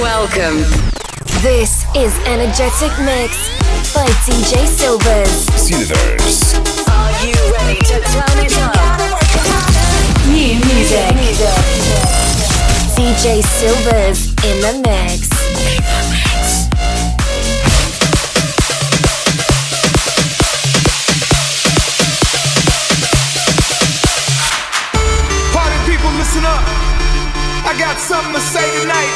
Welcome. This is Energetic Mix by DJ Silvers. Silvers. Are you ready to turn it up? New music. DJ Silvers in the mix. I got something to say tonight.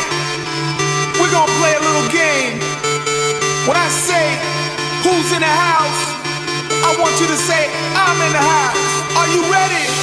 We're gonna play a little game. When I say, Who's in the house? I want you to say, I'm in the house. Are you ready?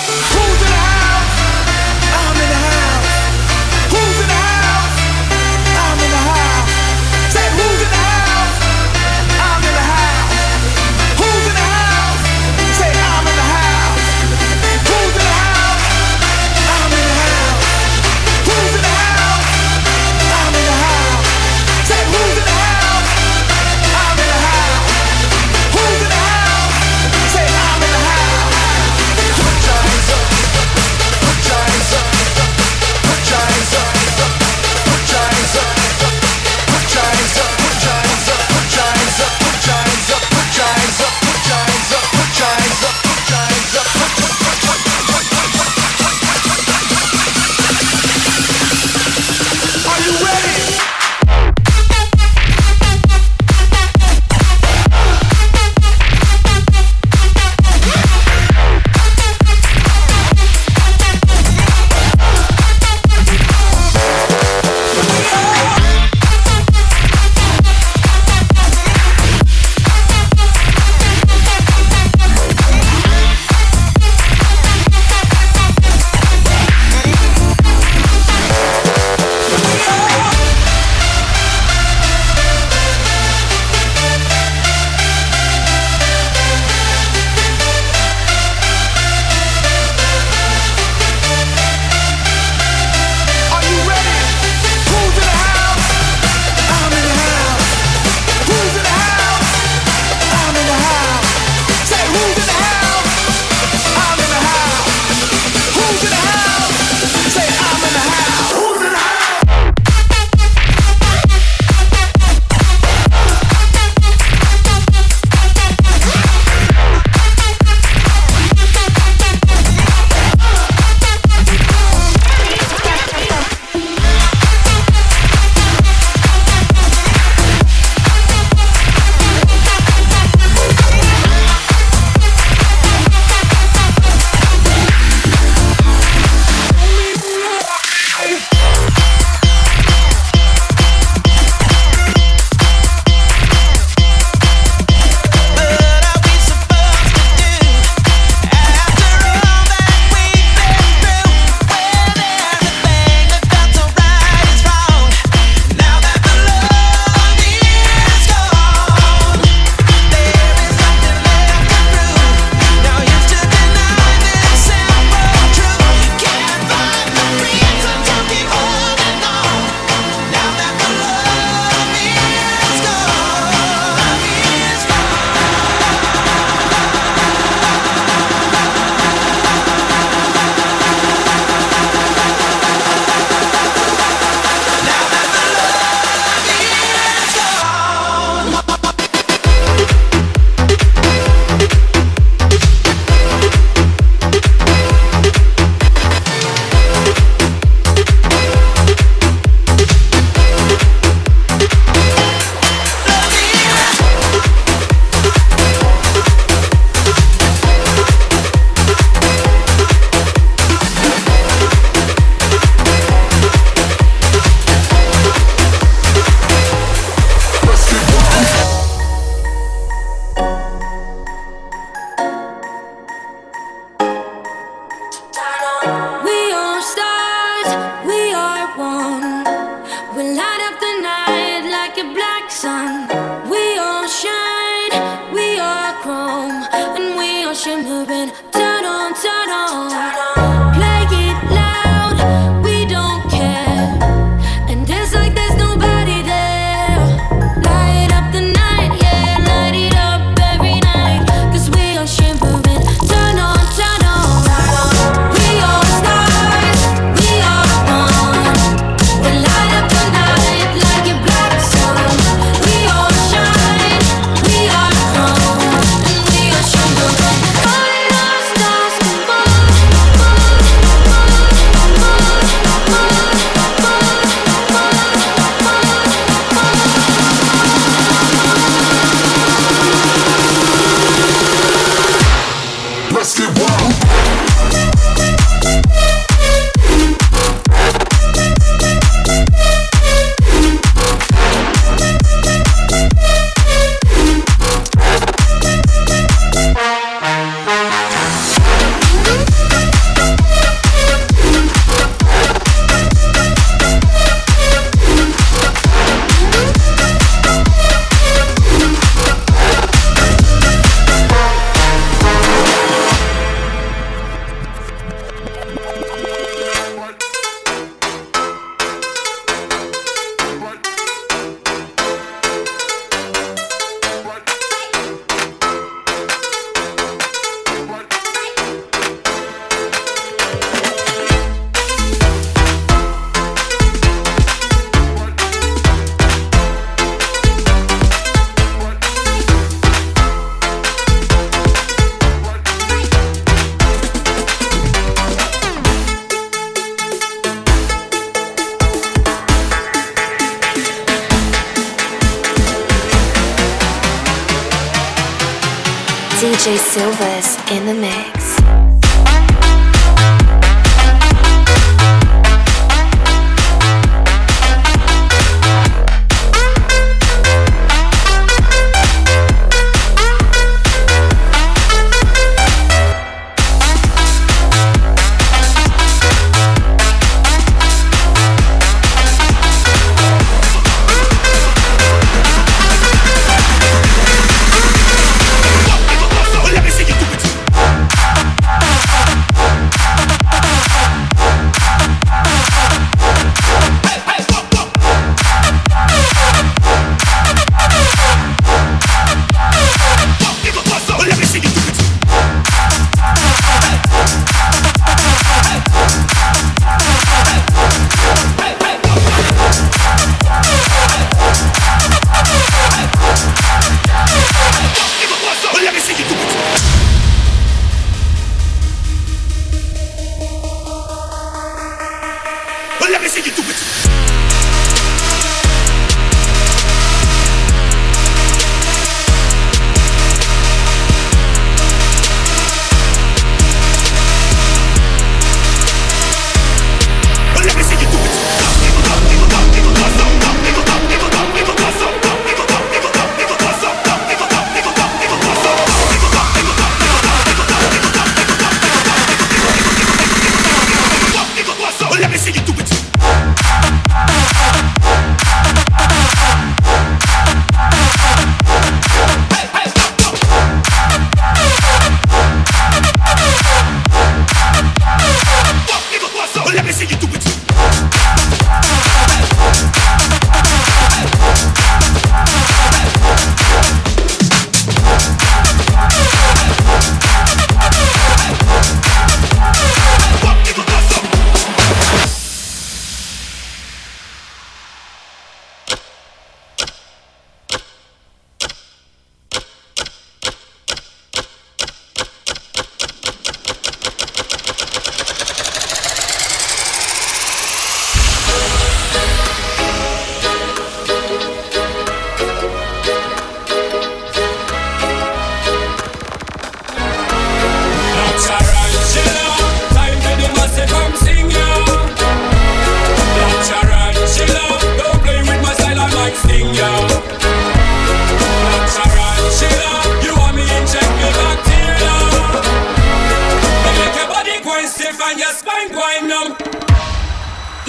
Silvers in the mix.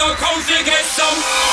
go coast and get some.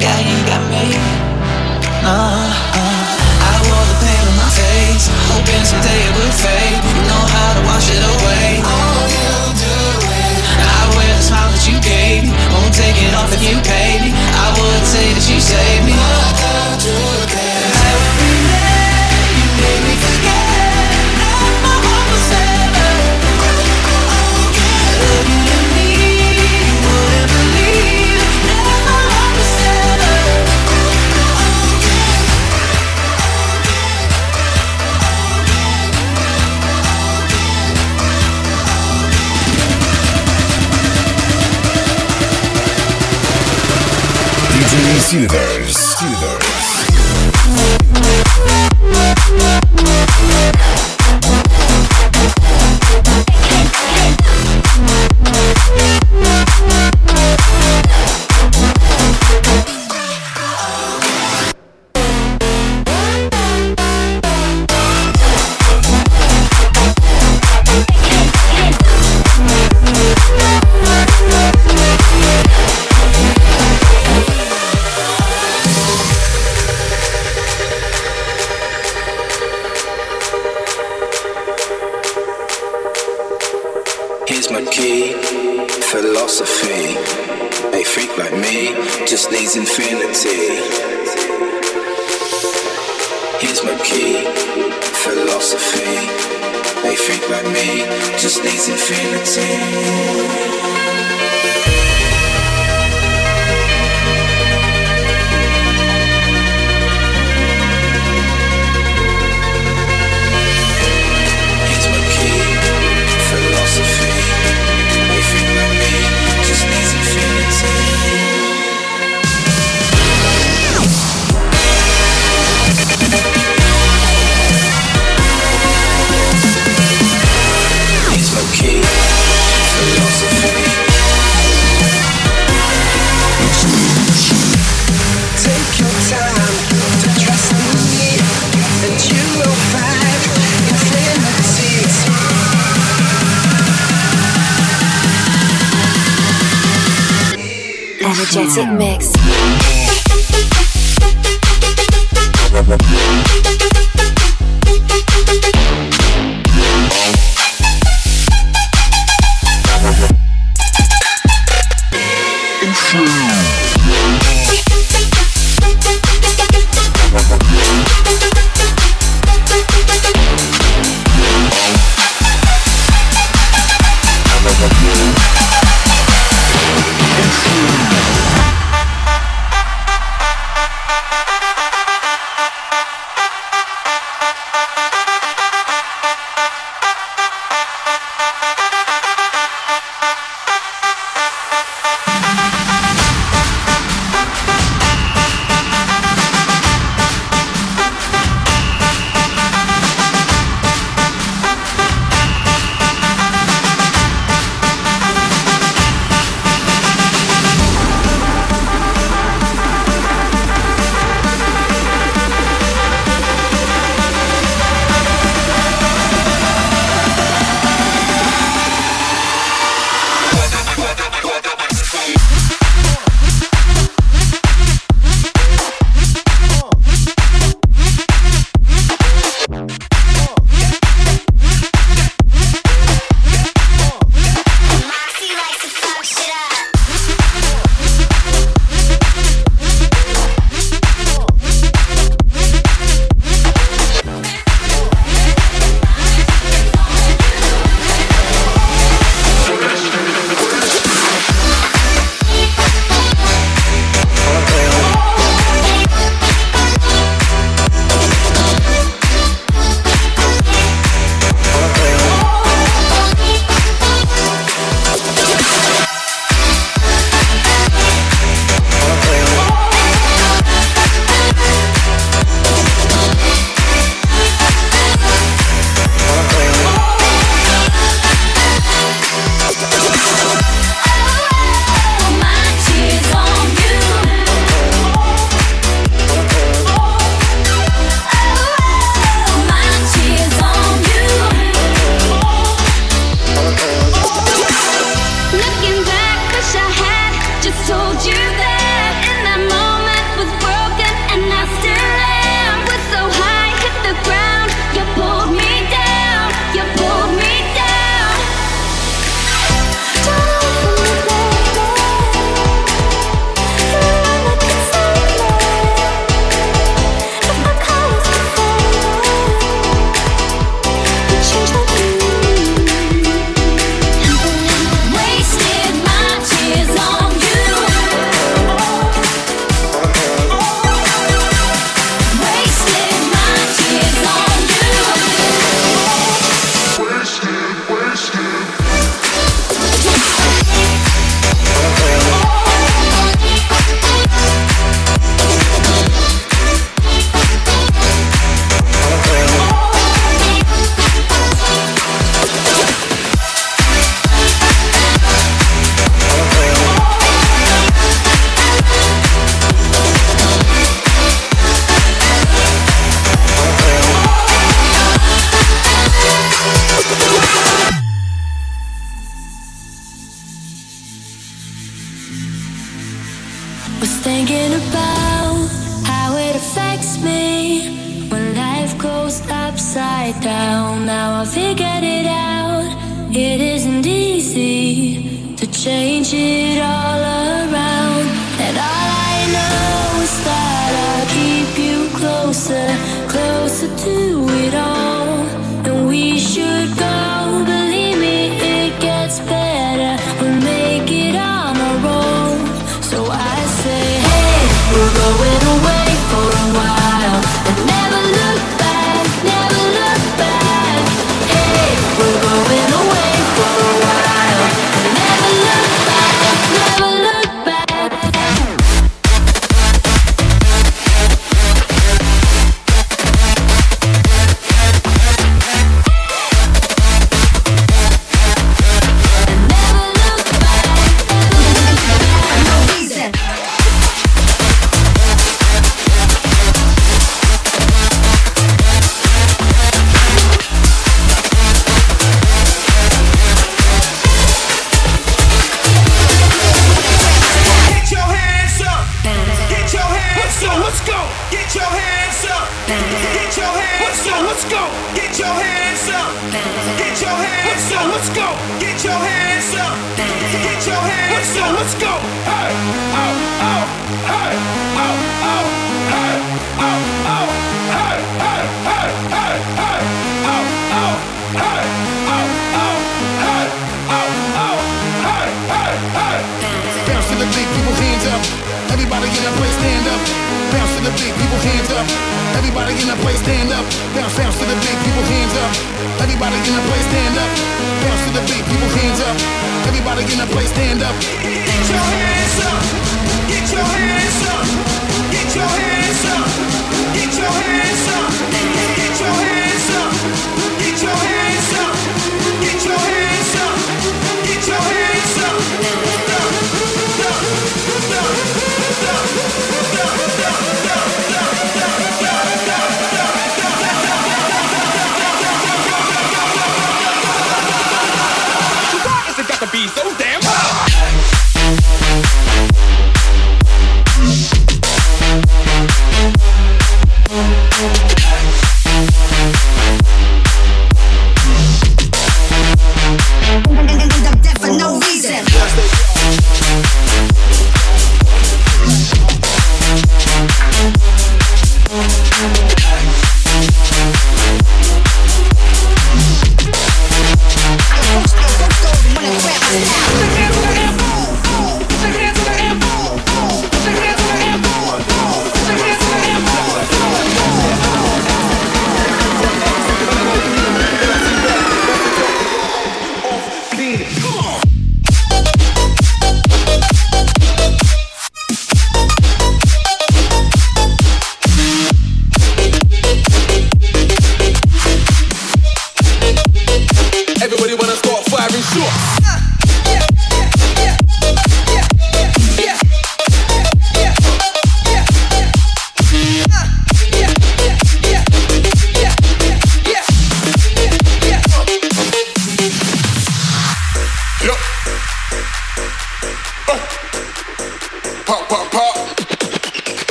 Got, me. I wore the pain on my face, hoping someday it would fade. You know how to wash it away. All you do is I wear the smile that you gave me. Won't take it off if you pay me. I would say that you saved me. What do I Silvers. Silvers. Energetic mix. Let's go. Get your hands up. Get your hands up. Let's go. Get your hands up. Get your hands up. Let's go. Hey, oh, oh, hey, oh, oh, hey, oh, oh, hey, hey, hey, hey, hey, oh, oh, hey, oh, oh, hey, oh, oh, hey, hey, hey. Bounce to the beat, people hands up. Everybody in the place, stand up. Bounce to the beat, people hands up. Everybody in the place, stand up. Bounce, bounce to the beat, people hands up. Everybody in the place, stand up. Bounce to the beat, people hands up. Everybody in the place, stand up. Get your hands up. Get your hands up. Get your hands up. Get your hands up.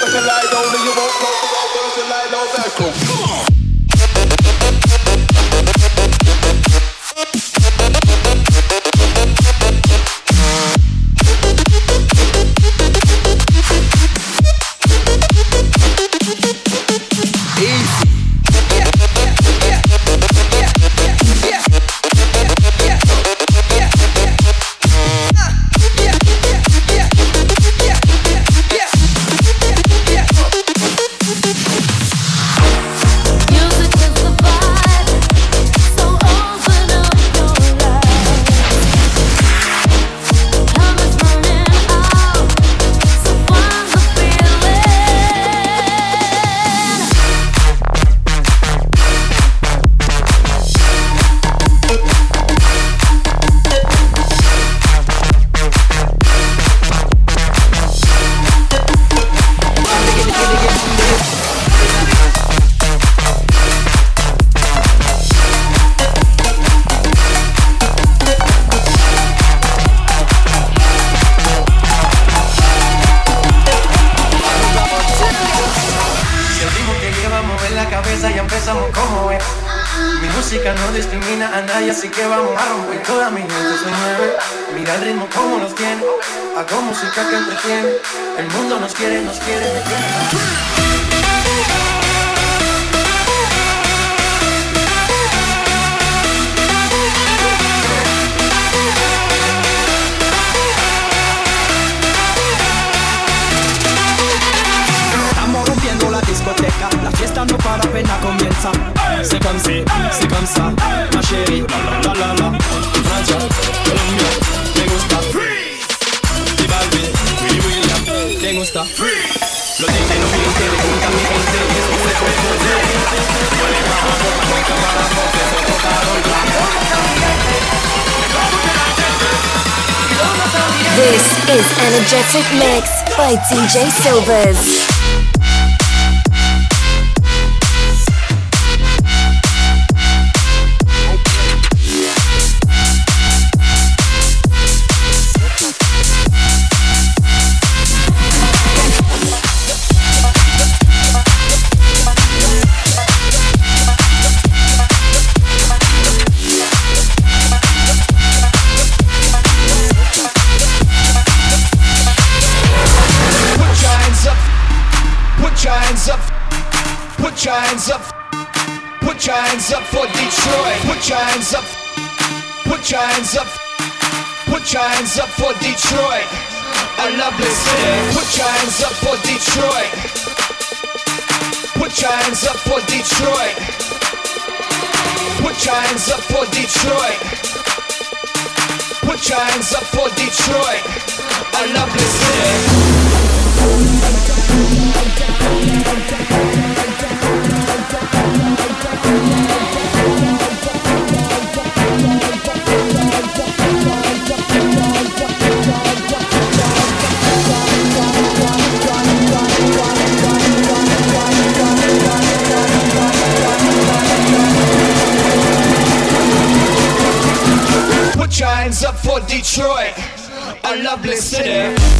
Don't make don't you won't go. Música que entretiene, el mundo nos quiere, nos quiere, me quiere. This is Energetic Mix by DJ Silvers. Your hands up. For Detroit, put your hands up fines up, put signs up for Detroit. I love this city. Put your hands up for Detroit. Put your hands up for Detroit. Put your hands up for Detroit. Put your hands up for Detroit. I love this city. Hands up for Detroit, a lovely city.